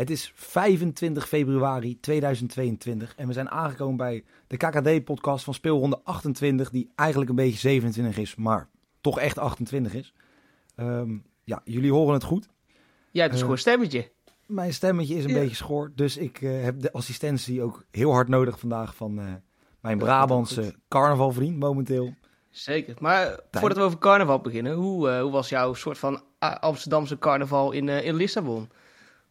Het is 25 februari 2022 en we zijn aangekomen bij de KKD-podcast van speelronde 28, die eigenlijk een beetje 27 is, maar toch echt 28 is. Ehm, ja, jullie horen het goed. Jij hebt een Eh, schoon stemmetje. Mijn stemmetje is een Ja. beetje schoor, dus ik eh, heb de assistentie ook heel hard nodig vandaag van eh, mijn Dat Brabantse carnavalvriend momenteel. Zeker. Maar voordat we over carnaval beginnen, hoe, eh, hoe was jouw soort van Amsterdamse carnaval in, eh, in Lissabon?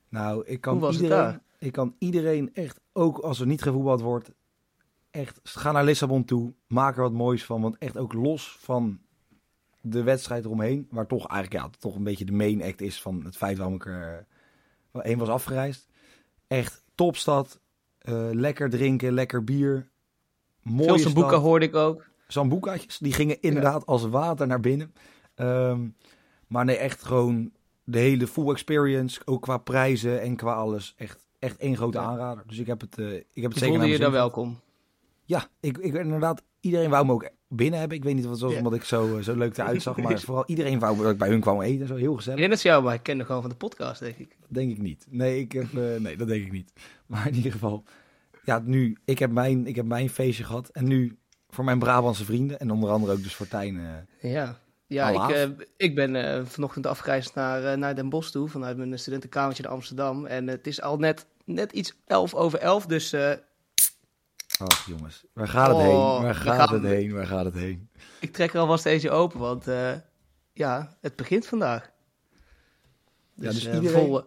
Nou, ik kan, Hoe was het iedereen, daar? ik kan iedereen echt, ook als er niet gevoetbald wordt, echt ga naar Lissabon toe. Maak er wat moois van. Want echt ook los van de wedstrijd eromheen, waar toch eigenlijk ja, toch een beetje de main act is van het feit waarom ik er één was afgereisd. Echt topstad. eh, lekker drinken, lekker bier. Mooie Veel boeken hoorde ik ook. Sambuca's, die gingen inderdaad als water naar binnen. Ehm, maar nee, echt gewoon de hele full experience, ook qua prijzen en qua alles. Echt, echt één grote Ja. aanrader. Dus ik heb het, eh, ik heb het Je zeker je daar welkom. Ja, ik, ik inderdaad, iedereen wou me ook binnen hebben. Ik weet niet of het was omdat ik zo, eh, zo leuk eruit zag, maar vooral iedereen wou dat ik bij hun kwam eten. Zo heel gezellig. dat jou, maar ik kende gewoon van de podcast, denk ik. Denk ik niet. Nee, ik heb, eh, nee, dat denk ik niet. Maar in ieder geval, ja, nu, ik heb mijn, ik heb mijn feestje gehad. En nu voor mijn Brabantse vrienden en onder andere ook dus voor Tijn. Ja, ja ik, eh, ik ben eh, vanochtend afgereisd naar, eh, naar Den Bosch toe, vanuit mijn studentenkamertje in Amsterdam. En het is al net, net iets elf over elf, dus Ach jongens, waar gaat het Oh, heen? Waar gaat gaan- het heen? Waar gaat het heen? ik trek er alvast eentje open, want ja, het begint vandaag. Ja, Dus, dus iedereen- vol,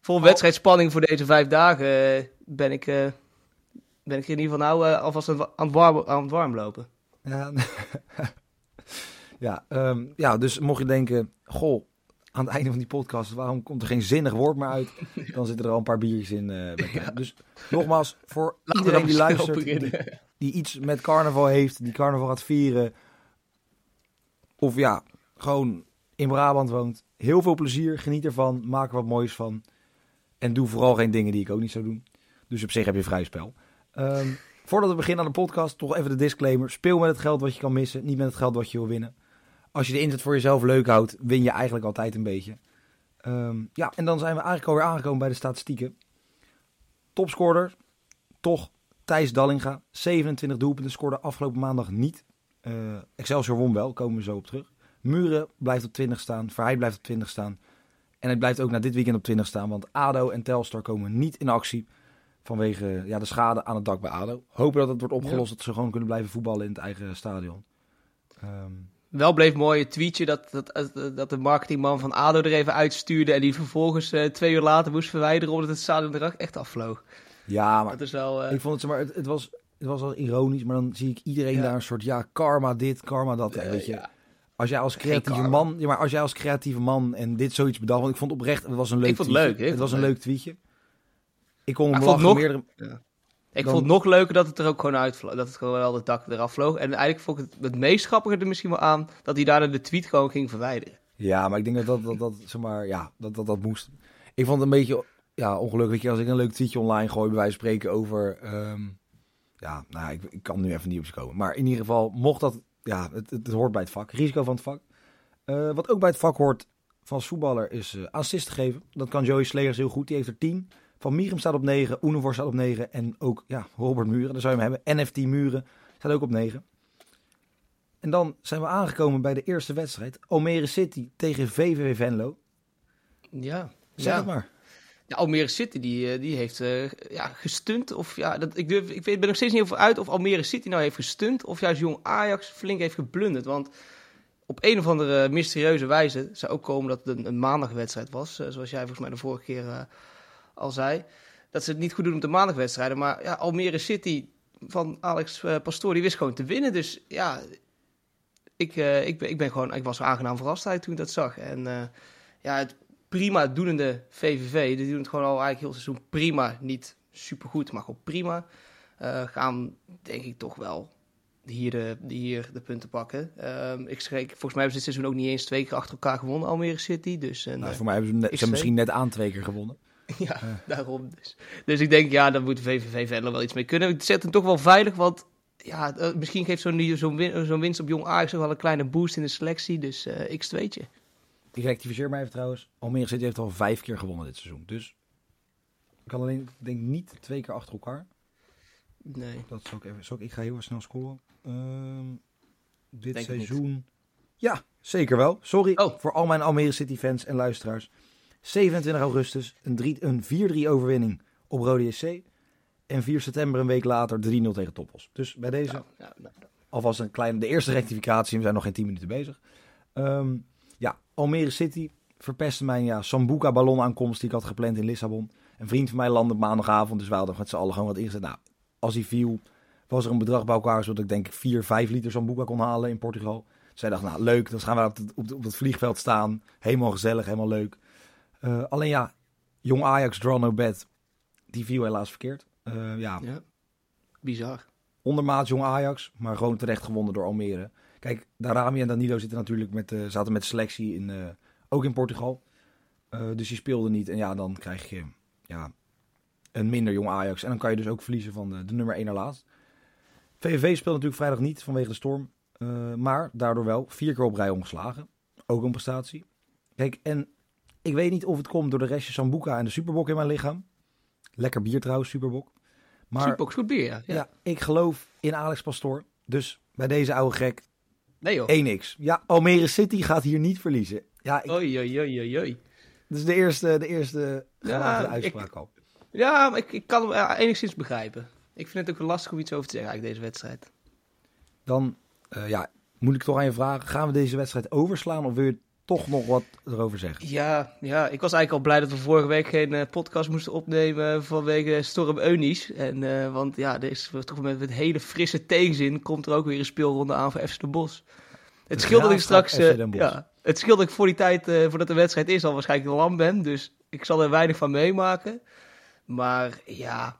vol wedstrijdspanning voor deze vijf dagen ben, ik, ben ik in ieder geval nou alvast aan, het wa- aan, het warm, aan het warm lopen. Ja, ja, ehm, ja, dus mocht je denken, goh, aan het einde van die podcast, waarom komt er geen zinnig woord meer uit? Dan zitten er al een paar biertjes in. eh, bij. Dus nogmaals, voor Laten iedereen die luistert, die, die iets met carnaval heeft, die carnaval gaat vieren, of ja, gewoon in Brabant woont, heel veel plezier, geniet ervan, maak er wat moois van. En doe vooral geen dingen die ik ook niet zou doen. Dus op zich heb je vrij spel. Ehm, voordat we beginnen aan de podcast, toch even de disclaimer. Speel met het geld wat je kan missen, niet met het geld wat je wil winnen. Als je de inzet voor jezelf leuk houdt, win je eigenlijk altijd een beetje. Ehm, ja, en dan zijn we eigenlijk alweer aangekomen bij de statistieken. Topscorer, toch Thijs Dallinga. 27 doelpunten, scoorde afgelopen maandag niet. Eh, Excelsior won wel, komen we zo op terug. Muren blijft op 20 staan, Verheid blijft op 20 staan. En het blijft ook na dit weekend op 20 staan, want ADO en Telstar komen niet in actie vanwege ja, de schade aan het dak bij ADO. Hopen dat het wordt opgelost, dat ze gewoon kunnen blijven voetballen in het eigen stadion. Ehm, Wel bleef mooi het tweetje dat, dat, dat de marketingman van ADO er even uitstuurde... en die vervolgens eh, twee uur later moest verwijderen omdat het stadion er echt afvloog. ja, maar Dat is wel... eh, ik vond het, maar, het, het, was, het was wel ironisch, maar dan zie ik iedereen Ja. daar een soort, ja, karma dit, karma dat. eh, weet je. ja. Als jij als creatieve man, ja, maar als jij als creatieve man en dit zoiets bedacht, want ik vond oprecht, het was een leuk Ik vond het tweetje. leuk, ik het was een leuk tweetje. Ik kon hem lachen nog- meerdere... Ik Dan- vond het nog leuker dat het er ook gewoon uitvloog. Dat het gewoon wel het dak eraf vloog. En eigenlijk vond ik het het meest grappige er misschien wel aan... dat hij daarna de tweet gewoon ging verwijderen. Ja, maar ik denk dat dat, dat, dat, zeg maar, ja, dat, dat, dat moest. Ik vond het een beetje ja, ongelukkig weet je, als ik een leuk tweetje online gooi, bij wijze van spreken over... ehm, ja, nou, ik, ik kan nu even niet op ze komen. Maar in ieder geval, mocht dat... Ja, het, het, hoort bij het vak. Risico van het vak. Eh, wat ook bij het vak hoort van voetballer is eh assist geven. Dat kan Joey Slegers heel goed. Die heeft er 10. Van Mierum staat op 9. Oenevor staat op 9. En ook ja, Robert Muren, daar zou je hem hebben. NFT Muren staat ook op 9. En dan zijn we aangekomen bij de eerste wedstrijd. Almere City tegen VVV Venlo. Ja. Zeg ja. het maar. Ja, Almere City die, eh, die heeft eh, ja, gestunt. Of, ja, dat, ik, durf, ik weet, ben nog steeds niet over uit of Almere City nou heeft gestunt. Of juist jong Ajax flink heeft geblunderd. Want op een of andere mysterieuze wijze zou ook komen dat het een, een maandagwedstrijd was. eh, zoals jij volgens mij de vorige keer eh, al zei. Dat ze het niet goed doen op de maandagwedstrijden. Maar ja, Almere City van Alex eh, Pastoor die wist gewoon te winnen. Dus ja, ik, eh, ik, ben, ik ben gewoon, ik was aangenaam verrast toen ik dat zag. En eh, ja, het prima doenende VVV, die doen het gewoon al eigenlijk heel seizoen prima. Niet supergoed, maar gewoon prima. Gaan denk ik toch wel hier de, hier de punten pakken. Ehm, ik schreek, volgens mij hebben ze dit seizoen ook niet eens twee keer achter elkaar gewonnen, Almere City. Dus een, Nou, voor mij hebben ze, net, ze misschien net aan twee keer gewonnen. ja, daarom dus. Dus ik denk, ja, daar moet VVV verder wel iets mee kunnen. Ik zet hem toch wel veilig, want ja, eh, misschien geeft zo'n zo'n win, winst op Jong Ajax ook wel een kleine boost in de selectie. Dus eh ik zweetje. Ik rectificeer mij even trouwens. Almere City heeft al vijf keer gewonnen dit seizoen. Dus Ik kan alleen, denk niet twee keer achter elkaar. Nee. Dat zal ik even. Zal ik, ik ga heel erg snel scrollen. Ehm, dit Denk seizoen. Ja, zeker wel. Sorry Oh. voor al mijn Almere City fans en luisteraars. 27 augustus een, een 4-3 overwinning op Rode JC. En 4 september een week later 3-0 tegen Toppos. Dus bij deze Nou, nou, nou, nou. alvast een kleine, de eerste rectificatie. We zijn nog geen 10 minuten bezig. Ehm, ja, Almere City verpestte mijn ja, Sambuca ballonaankomst die ik had gepland in Lissabon. Een vriend van mij landde maandagavond, dus we hadden met z'n allen gewoon wat ingezet. Nou, als hij viel, was er een bedrag bij elkaar zodat ik denk ik 4, 5 liter Sambuca kon halen in Portugal. Dus zij dacht, nou leuk, dan gaan we op het, op, het- op het vliegveld staan. Helemaal gezellig, helemaal leuk. Eh, alleen ja, jong Ajax, draw no bed, die viel helaas verkeerd. Eh, ja, Ja. Bizar. ondermaat jong Ajax, maar gewoon terecht gewonnen door Almere. Kijk, Darami en Danilo zitten natuurlijk met, de zaten met selectie in, eh, ook in Portugal. Eh, dus die speelden niet. En ja, dan krijg je ja, een minder jong Ajax. En dan kan je dus ook verliezen van de, de nummer 1 naar laatst. VVV speelt natuurlijk vrijdag niet vanwege de storm. Eh, maar daardoor wel vier keer op rij ongeslagen. Ook een prestatie. Kijk, en ik weet niet of het komt door de restje Sambuca en de Superbok in mijn lichaam. Lekker bier trouwens, Superbok. Maar Superbox goed bier, ja. ja. ja. ik geloof in Alex Pastoor. Dus bij deze oude gek Nee joh. 1x. Ja, Almere City gaat hier niet verliezen. Ja, ik, Oei, oei, oei, oei, dat is de eerste, de eerste Ja, ik- uitspraak al. Ja, maar ik, ik kan hem ja, enigszins begrijpen. Ik vind het ook wel lastig om iets over te zeggen, eigenlijk, deze wedstrijd. Dan eh, ja, moet ik toch aan je vragen. Gaan we deze wedstrijd overslaan of wil je toch nog wat erover zeggen? Ja, ja, ik was eigenlijk al blij dat we vorige week geen eh, podcast moesten opnemen vanwege Storm Eunice. En, eh, want ja, er is toch met, met hele frisse tegenzin komt er ook weer een speelronde aan voor FC Den Bosch. Het scheelt dat ik straks... Eh, ja, het scheelt dat ik voor die tijd, voordat de wedstrijd is, al waarschijnlijk lam ben. Dus ik zal er weinig van meemaken. Maar ja,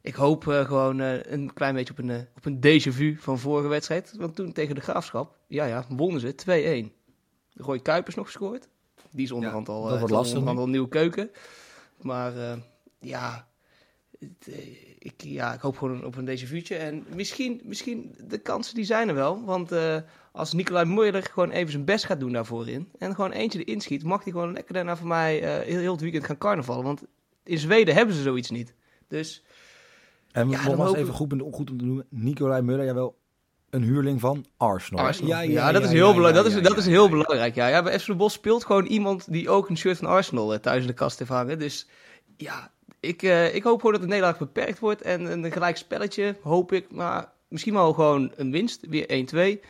ik hoop gewoon een klein beetje op een, op een déjà vu van vorige wedstrijd. Want toen tegen de Graafschap, ja ja, wonnen ze 2-1. Roy Kuipers nog gescoord. Die is onderhand al, dat eh, wordt al lastig onderhand al nieuwe keuken. Maar eh, ja, het, eh, ik, ja, ik hoop gewoon op een déjà vu'tje. En misschien, misschien, de kansen die zijn er wel. Want als Nicolai Moeiler gewoon even zijn best gaat doen daarvoor in. En gewoon eentje erin schiet, mag hij gewoon lekker daarna voor mij heel, heel het weekend gaan carnavallen. Want in Zweden hebben ze zoiets niet. Dus En Ja, nogmaals even goed, om- goed om te noemen. Nicolai Muller, jawel, een huurling van Arsenal. Ja, dat is heel, bela- dat is, dat is heel belangrijk. Ja. Ja, bij FC Bos speelt gewoon iemand die ook een shirt van Arsenal eh, thuis in de kast heeft hangen. Dus ja, ik, eh, ik hoop gewoon dat de Nederland beperkt wordt. En een gelijk spelletje hoop ik. Maar misschien wel gewoon een winst. Weer 1-2.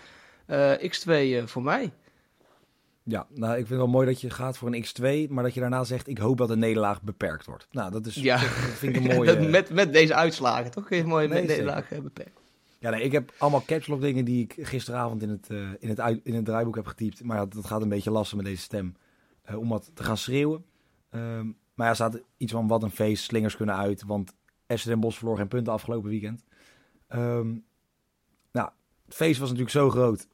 Eh, X2 eh, voor mij. Ja, nou, ik vind het wel mooi dat je gaat voor een X2, maar dat je daarna zegt, ik hoop dat de nederlaag beperkt wordt. Nou, dat is, Ja. dat vind ik een mooie... Met, met deze uitslagen, toch? Kun je mooi Nee, met zeker. nederlaag beperkt. Ja, nee, ik heb allemaal caps lock dingen die ik gisteravond in het, eh, in het, in het draaiboek heb getypt. Maar ja, dat gaat een beetje lastig met deze stem, eh, om wat te gaan schreeuwen. Ehm, maar ja, er staat iets van wat een feest, slingers kunnen uit, want FC Den Bosch verloor geen punten afgelopen weekend. Ehm, nou, het feest was natuurlijk zo groot.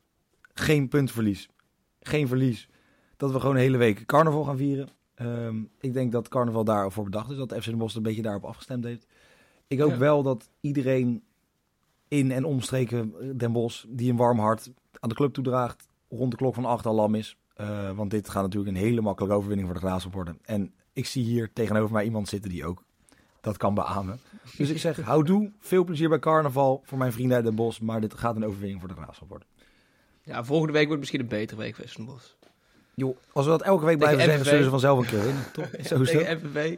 Geen puntverlies. Geen verlies. Dat we gewoon een hele week carnaval gaan vieren. Ehm, ik denk dat carnaval daarvoor bedacht is, dat FC Den Bosch een beetje daarop afgestemd heeft. Ik hoop Ja. wel dat iedereen in en omstreken Den Bosch, die een warm hart aan de club toedraagt, rond de klok van acht al lam is. Eh, want dit gaat natuurlijk een hele makkelijke overwinning voor de Graafschap worden. En ik zie hier tegenover mij iemand zitten die ook dat kan beamen. Dus ik zeg, houdoe, veel plezier bij carnaval voor mijn vrienden uit Den Bosch. Maar dit gaat een overwinning voor de Graafschap worden. Ja, volgende week wordt misschien een betere week voor Den Bosch. Joh, als we dat elke week blijven zeggen, zullen ze vanzelf een keer winnen. Toch? Zo is.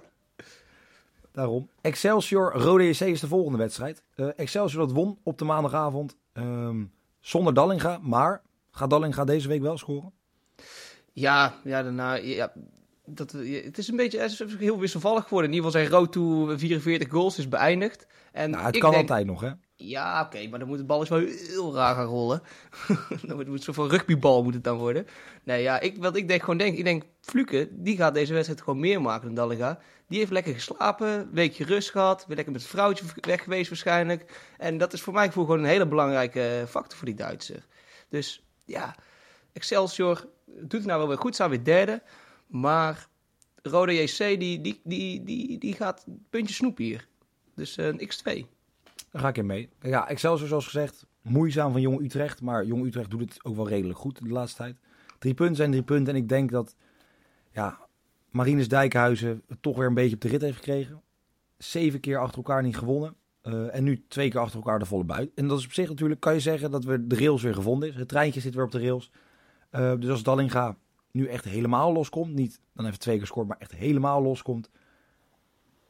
Daarom. Excelsior, Rode JC is de volgende wedstrijd. Eh, Excelsior dat won op de maandagavond ehm, zonder Dallinga. Maar gaat Dallinga deze week wel scoren? Ja, ja, daarna, ja, dat, ja, het is een beetje het is heel wisselvallig geworden. In ieder geval zijn road to 44 goals is beëindigd. En Nou, het ik kan denk, altijd nog, hè? Ja, oké, maar dan moet de bal eens wel heel raar gaan rollen. dan moet het zo van rugbybal moet het dan worden. Nee, ja, ik, wat ik denk gewoon denk, ik denk, Fluke, die gaat deze wedstrijd gewoon meer maken dan Dallinga. Die heeft lekker geslapen, weekje rust gehad, weer lekker met het vrouwtje weg geweest waarschijnlijk. En dat is voor mij gewoon een hele belangrijke factor voor die Duitser. Dus ja, Excelsior doet het nou wel weer goed, staan weer derde. Maar Rode JC, die, die, die, die, die gaat puntje snoep hier. Dus eh, een X2. Daar ga ik in mee. Ja, Excelsior zoals gezegd, moeizaam van Jong Utrecht. Maar Jong Utrecht doet het ook wel redelijk goed de laatste tijd. Drie punten zijn drie punten. En ik denk dat ja, Marines Dijkhuizen het toch weer een beetje op de rit heeft gekregen. zeven keer achter elkaar niet gewonnen. Eh, en nu twee keer achter elkaar de volle buit. En dat is op zich natuurlijk, kan je zeggen dat we de rails weer gevonden is. Het treintje zit weer op de rails. Uh, dus als Dallinga nu echt helemaal loskomt, niet dan even twee keer scoort, maar echt helemaal loskomt,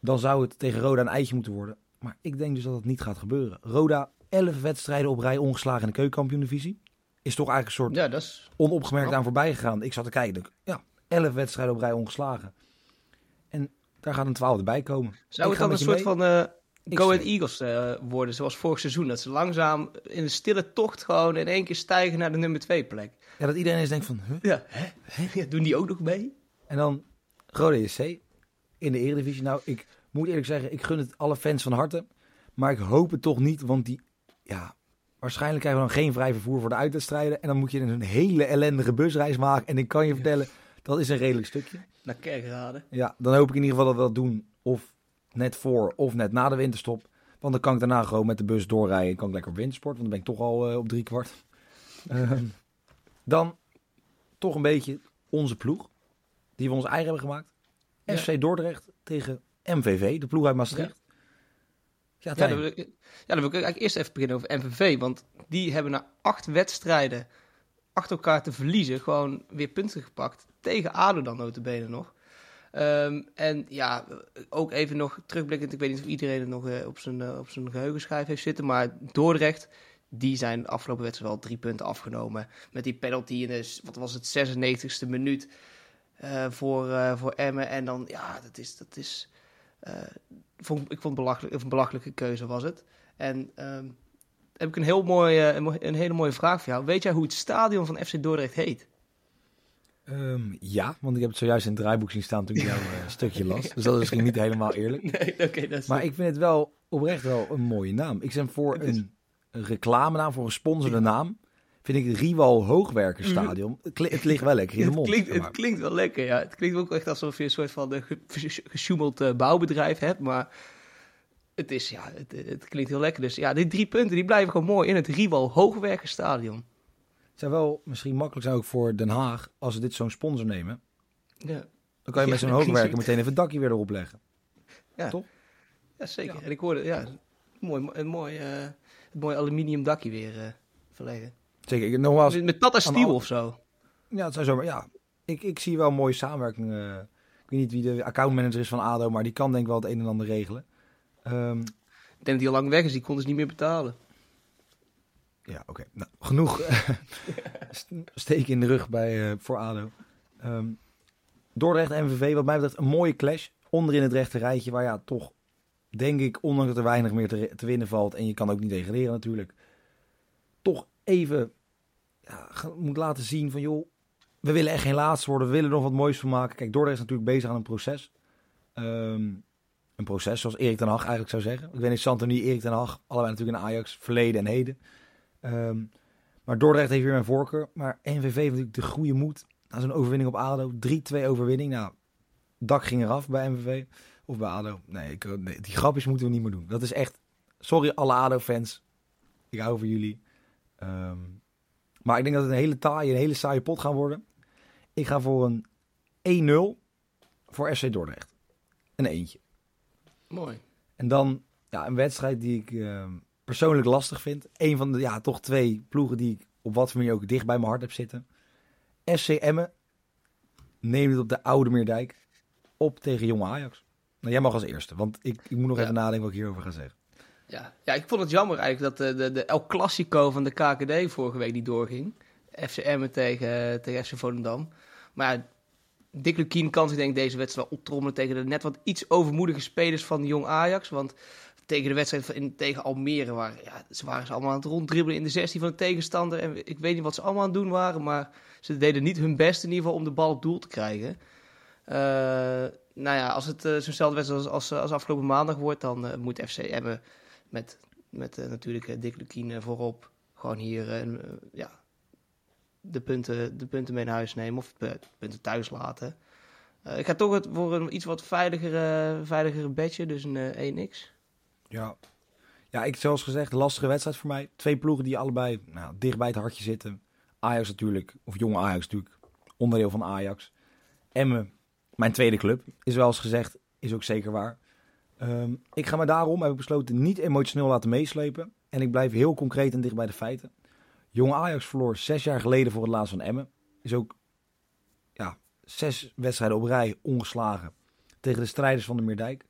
dan zou het tegen Roda een eitje moeten worden. Maar ik denk dus dat dat niet gaat gebeuren. Roda, 11 wedstrijden op rij ongeslagen in de keukenkampioen-divisie. Is toch eigenlijk een soort ja, dat is... onopgemerkt aan voorbij gegaan. Ik zat te kijken. Ja, 11 wedstrijden op rij ongeslagen. En daar gaat een twaalfde bij komen. Zou het dan een soort van uh, Go Ahead Eagles uh, worden, zoals vorig seizoen? Dat ze langzaam in de stille tocht gewoon in één keer stijgen naar de nummer 2 plek. Ja, dat iedereen eens denkt van, huh? Ja, hè? Ja, doen die ook nog mee? En dan Rode SC in de Eredivisie. Nou, ik moet eerlijk zeggen, ik gun het alle fans van harte. Maar ik hoop het toch niet, want die, ja, waarschijnlijk krijgen we dan geen vrij vervoer voor de uitwedstrijden. En dan moet je een hele ellendige busreis maken. En ik kan je vertellen, dat is een redelijk stukje. Naar Kerkrade. Ja, dan hoop ik in ieder geval dat we dat doen. Of net voor of net na de winterstop. Want dan kan ik daarna gewoon met de bus doorrijden. En kan ik lekker op wintersport, want dan ben ik toch al uh, op drie kwart. Ehm, dan toch een beetje onze ploeg. Die we ons eigen hebben gemaakt. Ja. FC Dordrecht tegen MVV, de ploeg uit Maastricht. Ja, ja, dan wil ik, ja, dan wil ik eigenlijk eerst even beginnen over MVV. Want die hebben na acht wedstrijden achter elkaar te verliezen... gewoon weer punten gepakt. Tegen ADO dan notabene nog. Um, en ja, ook even nog terugblikkend. Ik weet niet of iedereen het nog uh, op zijn, uh, op zijn geheugenschijf heeft zitten. Maar Dordrecht, die zijn de afgelopen wedstrijd wel drie punten afgenomen. Met die penalty in de, wat was het, 96e minuut uh, voor, voor Emmen. En dan, ja, dat is... Dat is vond, ik vond belachelijk, een belachelijke keuze was het. En um, heb ik een, heel mooi, een hele mooie vraag voor jou. Weet jij hoe het stadion van FC Dordrecht heet? Um, ja, want ik heb het zojuist in het draaiboek zien staan toen ik jouw uh, stukje las. Dus dat is misschien niet helemaal eerlijk. Nee, okay, dat is maar ik vind het wel oprecht wel een mooie naam. Ik ben voor is... een, reclame voor een sponsorde naam. Vind ik het Rival Hoogwerkenstadion. Het, het ligt wel lekker in de mond. Het klinkt, het klinkt wel lekker, ja. Het klinkt ook echt alsof je een soort van gesjoemeld uh, bouwbedrijf hebt. Maar het, is, ja, het, het, klinkt heel lekker. Dus ja, die drie punten die blijven gewoon mooi in het Rival Hoogwerkenstadion zou wel misschien makkelijk zijn ook voor Den Haag als ze dit zo'n sponsor nemen. Ja. Dan kan je met zo'n ja, hoogwerker meteen even het dakje weer erop leggen. Ja. Toch? Ja, zeker. En ik hoorde, ja, mooi, een mooi, uh, een mooi aluminium dakje weer uh, verleggen. Zeker. Ik, nogmaals, met, met Tata Steel of zo. Ja, het zou zomaar, ja. Ik, ik zie wel mooie samenwerking. Uh, ik weet niet wie de accountmanager is van ADO, maar die kan denk ik wel het een en ander regelen. Um, ik denk dat hij al lang weg is, die kon dus niet meer betalen. Ja, oké. Nou, genoeg steken in de rug bij, uh, voor ADO. Um, Dordrecht MVV, wat mij betreft een mooie clash. Onderin het rechte rijtje, waar ja, toch denk ik, ondanks dat er weinig meer te, te winnen valt... en je kan ook niet degraderen natuurlijk... even moet laten zien van... joh, we willen echt geen laatste worden, we willen er nog wat moois van maken. Kijk, Dordrecht is natuurlijk bezig aan een proces. Um, een proces zoals Erik ten Hag eigenlijk zou zeggen. Ik weet niet, Santoni, Erik ten Hag, allebei natuurlijk in Ajax, verleden en heden... Um, maar Dordrecht heeft weer mijn voorkeur. Maar NVV heeft natuurlijk de goede moed. Na zo'n overwinning op ADO. 3-2 overwinning. Nou, dak ging eraf bij MVV. Of bij ADO. Nee, ik, nee, die grapjes moeten we niet meer doen. Dat is echt... Sorry alle ADO-fans. Ik hou van jullie. Um, maar ik denk dat het een hele taaie, een hele saaie pot gaan worden. Ik ga voor een 1-0 voor FC Dordrecht. Een eentje. Mooi. En dan ja, een wedstrijd die ik... Um, persoonlijk lastig vind. Een van de, ja, toch twee ploegen die ik op wat voor manier ook dicht bij mijn hart heb zitten. SC Emmen neemt het op de Oude Meerdijk op tegen Jonge Ajax. Nou, jij mag als eerste, want ik, ik moet nog even nadenken wat ik hierover ga zeggen. Ja, ja, ik vond het jammer eigenlijk dat de, de, de El Clasico van de KKD vorige week niet doorging. FC Emmen tegen, tegen FC Volendam. Maar ja, Dick Lukien kan zich denk ik deze wedstrijd wel optrommelen tegen de net wat iets overmoedige spelers van Jong Ajax. Want tegen de wedstrijd in, tegen Almere. Waar, ja, ze waren ze allemaal aan het ronddribbelen in de 16 van de tegenstander. En ik weet niet wat ze allemaal aan het doen waren. Maar ze deden niet hun best in ieder geval om de bal op doel te krijgen. Uh, nou ja, als het uh, zo'nzelfde wedstrijd als, als, als, afgelopen maandag wordt, dan moet FC met, met natuurlijk Dick Lukien voorop gewoon hier ja, de, punten, de punten mee naar huis nemen of de punten thuis laten. ik ga toch het voor een iets wat veiligere, veiligere bedje, dus een 1x. Ja. ja, ik zoals gezegd, lastige wedstrijd voor mij. Twee ploegen die allebei nou, dicht bij het hartje zitten. Ajax natuurlijk, of jonge Ajax natuurlijk, onderdeel van Ajax. Emmen, mijn tweede club, is wel eens gezegd, is ook zeker waar. Ehm, ik ga me daarom, heb ik besloten, niet emotioneel laten meeslepen. En ik blijf heel concreet en dicht bij de feiten. Jong Ajax verloor zes jaar geleden voor het laatst van Emmen. Is ook ja, zes wedstrijden op rij ongeslagen tegen de strijders van de Meerdijk.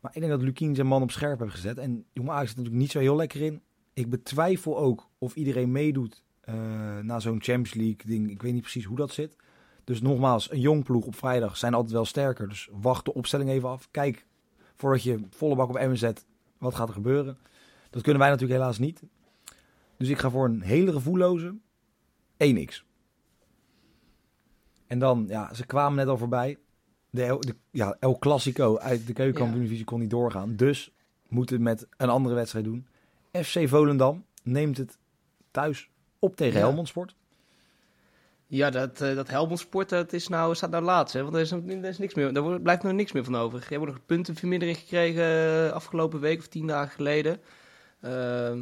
Maar ik denk dat Lukien zijn man op scherp heeft gezet. En Jong Ajax zit natuurlijk niet zo heel lekker in. Ik betwijfel ook of iedereen meedoet uh, na zo'n Champions League ding. Ik weet niet precies hoe dat zit. Dus nogmaals, een jong ploeg op vrijdag zijn altijd wel sterker. Dus wacht de opstelling even af. Kijk voordat je volle bak op Emmen zet, wat gaat er gebeuren. Dat kunnen wij natuurlijk helaas niet. Dus ik ga voor een hele gevoelloze 1x. En dan, ja, ze kwamen net al voorbij. De, El, de ja, El Clasico uit de keukenkampioen-divisie kon niet doorgaan. Dus moeten met een andere wedstrijd doen. FC Volendam neemt het thuis op tegen ja. Helmond Sport. Ja, dat, uh, dat Helmond Sport dat is nou, staat nou laatst. Hè? Want er is, er is niks meer, daar blijft nog niks meer van over. Je hebt nog puntenvermindering gekregen uh, afgelopen week of tien dagen geleden. Uh,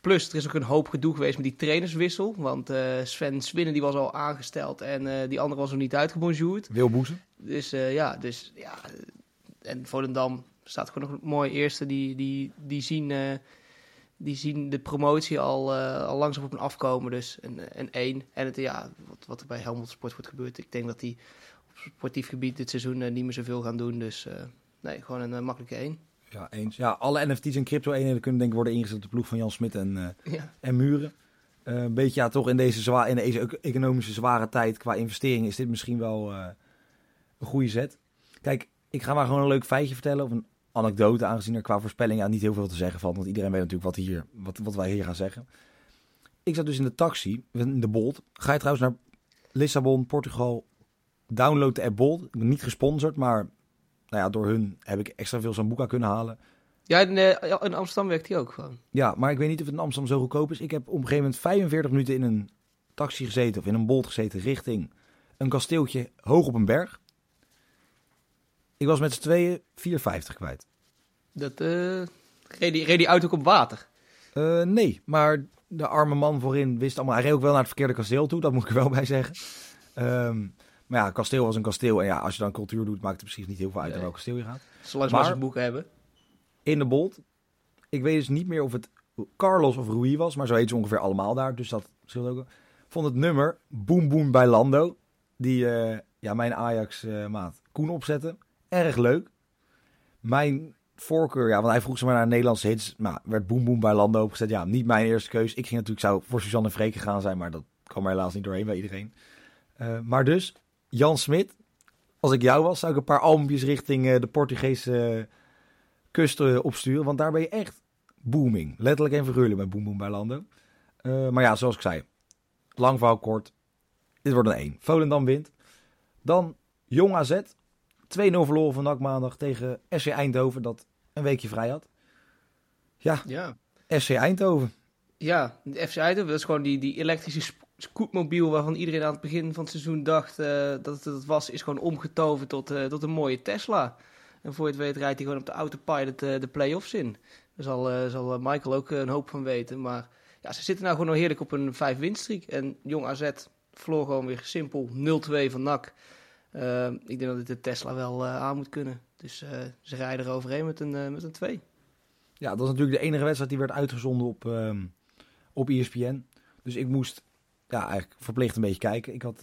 plus, er is ook een hoop gedoe geweest met die trainerswissel. Want uh, Sven Swinnen die was al aangesteld en die andere was nog niet uitgebonjourd. Wilboezen. Dus ja, dus ja. En Volendam staat gewoon nog mooi eerste. Die, die, die zien die zien de promotie al, uh, al langzaam op een afkomen. Dus een, een één. En het, ja, wat, wat er bij Helmond Sport wordt gebeurd. Ik denk dat die op sportief gebied dit seizoen uh, niet meer zoveel gaan doen. Dus uh, nee, gewoon een makkelijke één. Ja, eens. Ja, alle NFT's en crypto-eenheden kunnen denk ik worden ingezet op de ploeg van Jan Smit en, ja. en Muren. een beetje ja, toch in deze, zwaar, in deze economische zware tijd qua investeringen is dit misschien wel een goede zet. Kijk, ik ga maar gewoon een leuk feitje vertellen. Of een anekdote, aangezien er qua voorspellingen niet heel veel te zeggen valt. Want iedereen weet natuurlijk wat, hier, wat, wat wij hier gaan zeggen. Ik zat dus in de taxi, in de Bolt. Ga je trouwens naar Lissabon, Portugal, download de app Bolt. Ik ben niet gesponsord, maar nou ja, door hun heb ik extra veel Sambuca kunnen halen. Ja, in, in Amsterdam werkt hij ook gewoon. Ja, maar ik weet niet of het in Amsterdam zo goedkoop is. Ik heb op een gegeven moment 45 minuten in een taxi gezeten, of in een Bolt gezeten, richting een kasteeltje hoog op een berg. Ik was met z'n tweeën 4,50 kwijt. Dat, uh, reed, die, reed die auto ook op water? Uh, nee, maar de arme man voorin wist allemaal... Hij reed ook wel naar het verkeerde kasteel toe, dat moet ik er wel bij zeggen. Um, maar ja, kasteel was een kasteel. En ja, als je dan cultuur doet, maakt het precies niet heel veel uit nee. naar welk kasteel je gaat. Zolang maar ze boeken hebben. In de Bolt. Ik weet dus niet meer of het Carlos of Rui was, maar zo heet ze ongeveer allemaal daar. Dus dat scheelt ook. Vond het nummer Boom Boom bij Lando. Die uh, ja, mijn Ajax-maat Koen opzette erg leuk. Mijn voorkeur, ja, want hij vroeg ze maar naar Nederlandse hits. Maar werd Boom bij Lando opgezet. Ja, niet mijn eerste keus. Ik ging natuurlijk, zou voor Suzanne en gaan zijn, maar dat kwam er helaas niet doorheen bij iedereen. Uh, maar dus, Jan Smit. Als ik jou was, zou ik een paar albumpjes richting uh, de Portugese uh, opsturen. Want daar ben je echt booming. Letterlijk en figuurlijk met Boom Boom bij Lando. maar ja, zoals ik zei, lang verhaal kort. Dit wordt een 1. Volendam wint. Dan Jong AZ 2-0 verloren van NAC maandag tegen SC Eindhoven, dat een weekje vrij had. Ja, ja. SC Eindhoven. Ja, de FC Eindhoven, dat is gewoon die, die elektrische scootmobiel waarvan iedereen aan het begin van het seizoen dacht uh, dat het het was, is gewoon omgetoverd tot, uh, tot een mooie Tesla. En voor je het weet rijdt hij gewoon op de autopilot uh, de play-offs in. Daar zal, zal Michael ook een hoop van weten. Maar ja, ze zitten nou gewoon nog heerlijk op een 5 winstreek. En Jong AZ verloor gewoon weer simpel 0-2 van NAC. Ik denk dat dit de Tesla wel aan moet kunnen. Dus uh, ze rijden er overheen met een, met een 2. Ja, dat was natuurlijk de enige wedstrijd die werd uitgezonden op, um, op ESPN. Dus ik moest ja, eigenlijk verplicht een beetje kijken. Ik had,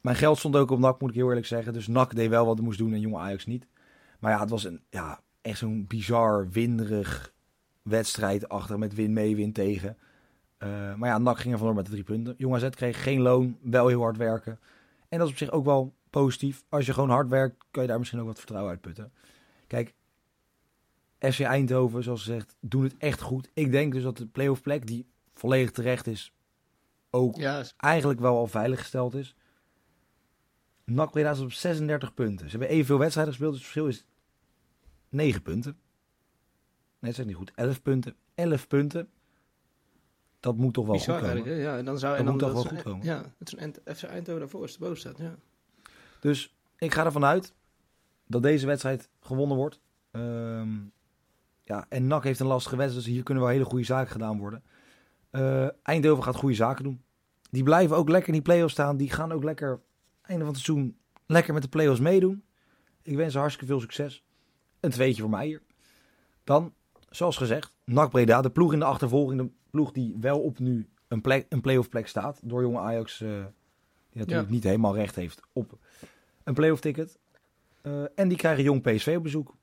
mijn geld stond ook op NAC, moet ik heel eerlijk zeggen. Dus NAC deed wel wat het moest doen en jonge Ajax niet. Maar ja, het was een, ja, echt zo'n bizar, winderig wedstrijd achter met win mee, win tegen. maar ja, NAC ging er vandoor met de drie punten. Jong AZ kreeg geen loon, wel heel hard werken. En dat is op zich ook wel positief. Als je gewoon hard werkt, kan je daar misschien ook wat vertrouwen uit putten. Kijk, FC Eindhoven, zoals gezegd, doen het echt goed. Ik denk dus dat de playoff plek, die volledig terecht is, ook eigenlijk wel al veiliggesteld is. NAC Breda is op 36 punten. Ze hebben evenveel wedstrijden gespeeld, dus het verschil is 9 punten. Nee, dat is niet goed. 11 punten. 11 punten. Dat moet toch wel Bizar, goed komen. Ja, en dan zou, dat en moet dan, toch wel goed komen. Ja, het is een FC Eindhoven daarvoor is de boven staat, ja. Dus ik ga ervan uit dat deze wedstrijd gewonnen wordt. Um, ja, en NAC heeft een lastige wedstrijd, dus hier kunnen wel hele goede zaken gedaan worden. Uh, Eindhoven gaat goede zaken doen. Die blijven ook lekker in die play-offs staan. Die gaan ook lekker einde van het seizoen lekker met de play-offs meedoen. Ik wens ze hartstikke veel succes. een tweetje voor mij hier. Dan, zoals gezegd, NAC Breda, de ploeg in de achtervolging. De ploeg die wel op nu een, plek, play-off plek staat. Door jonge Ajax, eh, die natuurlijk Ja. niet helemaal recht heeft op een play-off ticket. Eh, en die krijgen jong PSV op bezoek.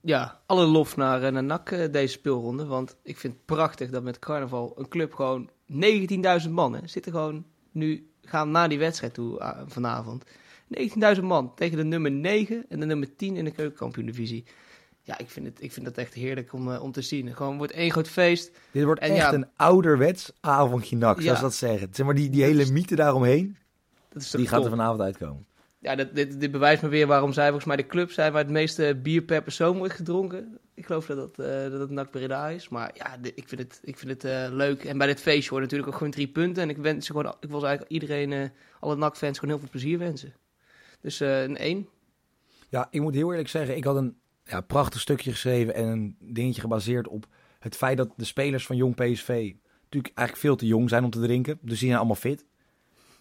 Ja, alle lof naar, eh, naar NAC eh, deze speelronde. Want ik vind het prachtig dat met carnaval een club gewoon 19.000 man hè, zitten gewoon nu gaan naar die wedstrijd toe vanavond. 19.000 man tegen de nummer 9 en de nummer 10 in de keukenkampioen-divisie. Ja, ik vind, het, ik vind dat echt heerlijk om, om te zien. Gewoon wordt één groot feest. Dit wordt En echt ja- een ouderwets avondje nak, zoals Ja. ze dat zeggen. Zeg maar die, die hele mythe daaromheen, Dat is toch die gaat er vanavond uitkomen. Ja, dat, dit, dit bewijst me weer waarom zij volgens mij de club zijn waar het meeste bier per persoon wordt gedronken. Ik geloof dat dat, eh, dat het NAC Breda is. Maar ja, dit- ik vind het, ik vind het eh, leuk. En bij dit feestje hoort natuurlijk ook gewoon drie punten. En ik, wens ze gewoon, ik wil eigenlijk iedereen, eh, alle NAC-fans, gewoon heel veel plezier wensen. Dus eh, een 1. Ja, ik moet heel eerlijk zeggen, ik had een ja, prachtig stukje geschreven en een dingetje gebaseerd op het feit dat de spelers van Jong PSV natuurlijk eigenlijk veel te jong zijn om te drinken. Dus die zijn allemaal fit.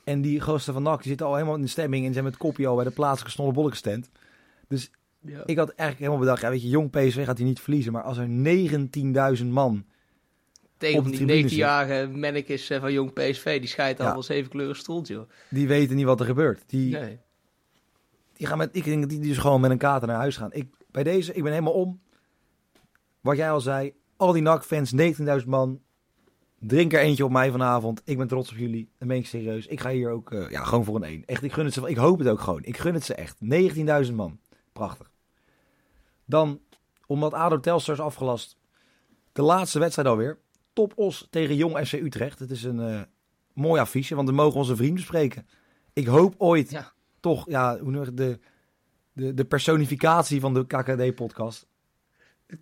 En die gasten van NAC, die zitten al helemaal in de stemming en zijn met kopje al bij de plaatselijke snollebolletjes stand. Dus Ja. ik had eigenlijk helemaal bedacht, ja weet je, Jong PSV gaat hier niet verliezen. Maar als er 19.000 man, Tegen op die tribune 19-jarige mannekes eh, van Jong PSV, die scheidt al Ja. wel zeven kleuren stoelt, joh. die weten niet wat er gebeurt. Die, Nee. die gaan met, ik denk dat die dus gewoon met een kater naar huis gaan. Ik, bij deze, ik ben helemaal om. Wat jij al zei, al die NAC-fans, 19.000 man. Drink er eentje op mij vanavond. Ik ben trots op jullie. Dat meen ik serieus. Ik ga hier ook eh, ja, gewoon voor een 1. Echt, ik gun het ze. Ik hoop het ook gewoon. Ik gun het ze echt. 19.000 man. Prachtig. Dan, omdat ADO Telstar is afgelast. De laatste wedstrijd alweer. Top Os tegen Jong FC Utrecht. Het is een eh, mooi affiche, want we mogen onze vrienden spreken. Ik hoop ooit Ja. toch, ja, de, de, de personificatie van de KKD-podcast.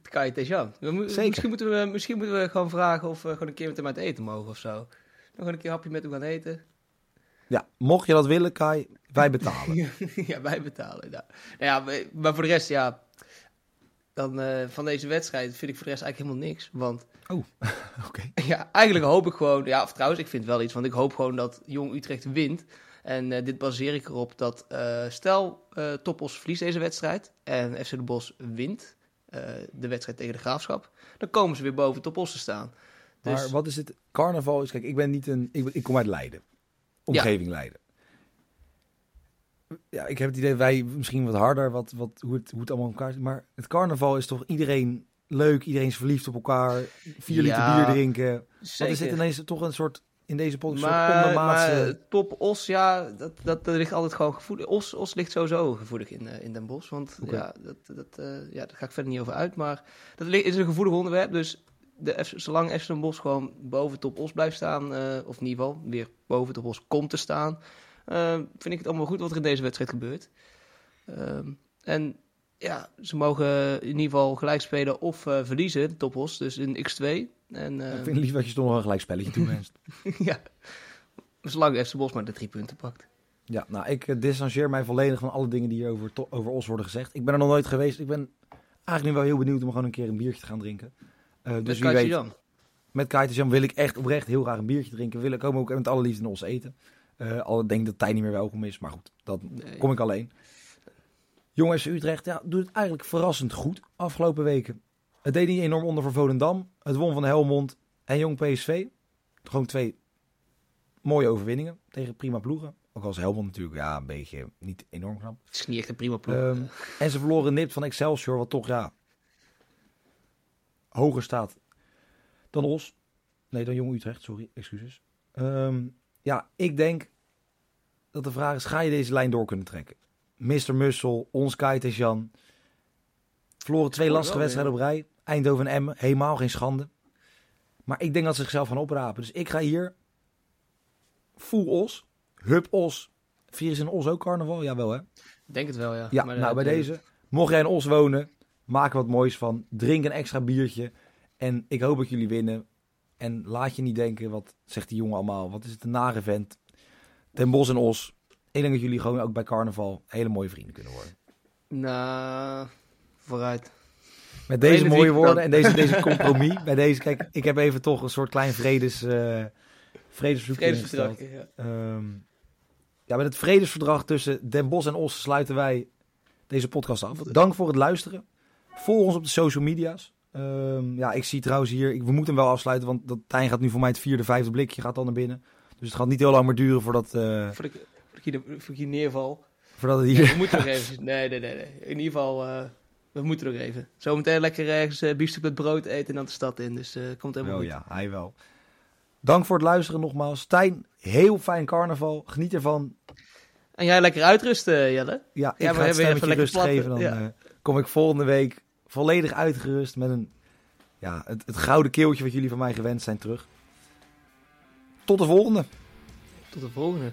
Kai Tejan. Zeker. Misschien moeten, we, misschien moeten we gewoon vragen of we gewoon een keer met hem uit eten mogen of zo. Dan gewoon een keer een hapje met hem gaan eten. Ja, mocht je dat willen, Kai, wij betalen. ja, wij betalen. Ja. Nou ja, maar- voor de rest, ja. Dan eh, van deze wedstrijd vind ik voor de rest eigenlijk helemaal niks. Want Oké. ja, eigenlijk hoop ik gewoon. Ja, of trouwens, ik vind wel iets. Want ik hoop gewoon dat Jong Utrecht wint. En eh, dit baseer ik erop dat eh, stel Topos verliest deze wedstrijd. En FC de Bos wint eh, de wedstrijd tegen de Graafschap. Dan komen ze weer boven Topos te staan. Dus Maar wat is het? Carnaval is, kijk, ik ben niet een, ik, ik kom uit Leiden. Omgeving Leiden. Ja, ik heb het idee, wij misschien wat harder, wat, wat, hoe, het, hoe het allemaal elkaar zit. Maar het carnaval is toch iedereen leuk, iedereen is verliefd op elkaar. Vier liter bier drinken. Wat zeker. is dit ineens toch een soort, in deze podcast, Maar, maar top Os, ja, dat, dat, dat ligt altijd gewoon gevoelig. Os, Os ligt sowieso gevoelig in, eh, in Den Bosch. Want ja, dat, dat, eh, ja, daar ga ik verder niet over uit. Maar dat is een gevoelig onderwerp. Dus de, F- zolang FC Den Bosch gewoon boven top Os blijft staan, eh, of in ieder geval weer boven top Os komt te staan, eh, vind ik het allemaal goed wat er in deze wedstrijd gebeurt. Ehm, en ja, ze mogen in ieder geval gelijk spelen of eh, verliezen, de top Os, dus in x2. En, ik vind het lief dat je toch nog een gelijk spelletje toewenst. ja. Zolang FC Bos maar de drie punten pakt. Ja, nou, ik eh, distancieer mij volledig van alle dingen die hier over, over Os worden gezegd. Ik ben er nog nooit geweest. Ik ben eigenlijk nu wel heel benieuwd om gewoon een keer een biertje te gaan drinken. Eh, dus Dus wie weet, Jan. met wil ik echt oprecht heel graag een biertje drinken. Wil ik komen ook met alle liefde in Os eten. Eh al denk ik dat Tij niet meer welkom is, maar goed, dat Nee. kom ik alleen. Jongens, Utrecht ja, doet het eigenlijk verrassend goed afgelopen weken. Het deed niet enorm onder voor Volendam. Het won van Helmond en Jong PSV. Gewoon twee mooie overwinningen tegen prima ploegen. Ook als Helmond natuurlijk ja, een beetje niet enorm knap. Het is niet echt een prima ploeg. Ehm, en ze verloren nipt van Excelsior, wat toch ja hoger staat dan Os. Nee, dan Jong Utrecht, sorry, excuses. Ehm, ja, ik denk dat de vraag is, ga je deze lijn door kunnen trekken? Mr. Mussel, ons Jan. Verloren twee lastige wedstrijden op rij. Eindhoven en Emmen, helemaal geen schande. Maar ik denk dat ze zichzelf gaan oprapen. Dus ik ga hier full Os, hub Os. Vieren ze in Os ook carnaval? Jawel hè? Ik denk het wel, ja. Ja, Maar, nou eh, bij de- deze. Mocht jij in Os wonen, maak er wat moois van. Drink een extra biertje. En ik hoop dat jullie winnen. En laat je niet denken, wat zegt die jongen allemaal? Wat is het een nare vent? Den Bos en Os. Ik denk dat jullie gewoon ook bij carnaval hele mooie vrienden kunnen worden. Nou, vooruit. Met deze mooie woorden en deze, deze compromis. bij deze, kijk, ik heb even toch een soort klein vredes, eh vredesverzoek Vredesverdrag. Ja. Ehm, ja, met het vredesverdrag tussen Den Bosch en Os sluiten wij deze podcast af. Dank voor het luisteren. Volg ons op de social media's. Ehm, ja, ik zie trouwens hier, ik, we moeten hem wel afsluiten, want dat Tijn gaat nu voor mij het vierde, vijfde blikje gaat dan naar binnen. Dus het gaat niet heel lang meer duren voordat, eh, Voordat ik, voordat ik hier neerval. voordat het hier... we moeten nog even. Nee, nee, nee, nee. In ieder geval, eh, we moeten nog even. Zometeen lekker ergens uh, biefstuk met brood eten en dan de stad in. Dus eh komt helemaal Oh goed. ja, hij wel. Dank voor het luisteren nogmaals. Tijn, heel fijn carnaval. Geniet ervan. En jij lekker uitrusten, Jelle. Ja, ik Ja, ga het even rust geven. Dan ja. eh, kom ik volgende week volledig uitgerust met een, ja, het, het gouden keeltje wat jullie van mij gewend zijn terug. Tot de volgende. Tot de volgende.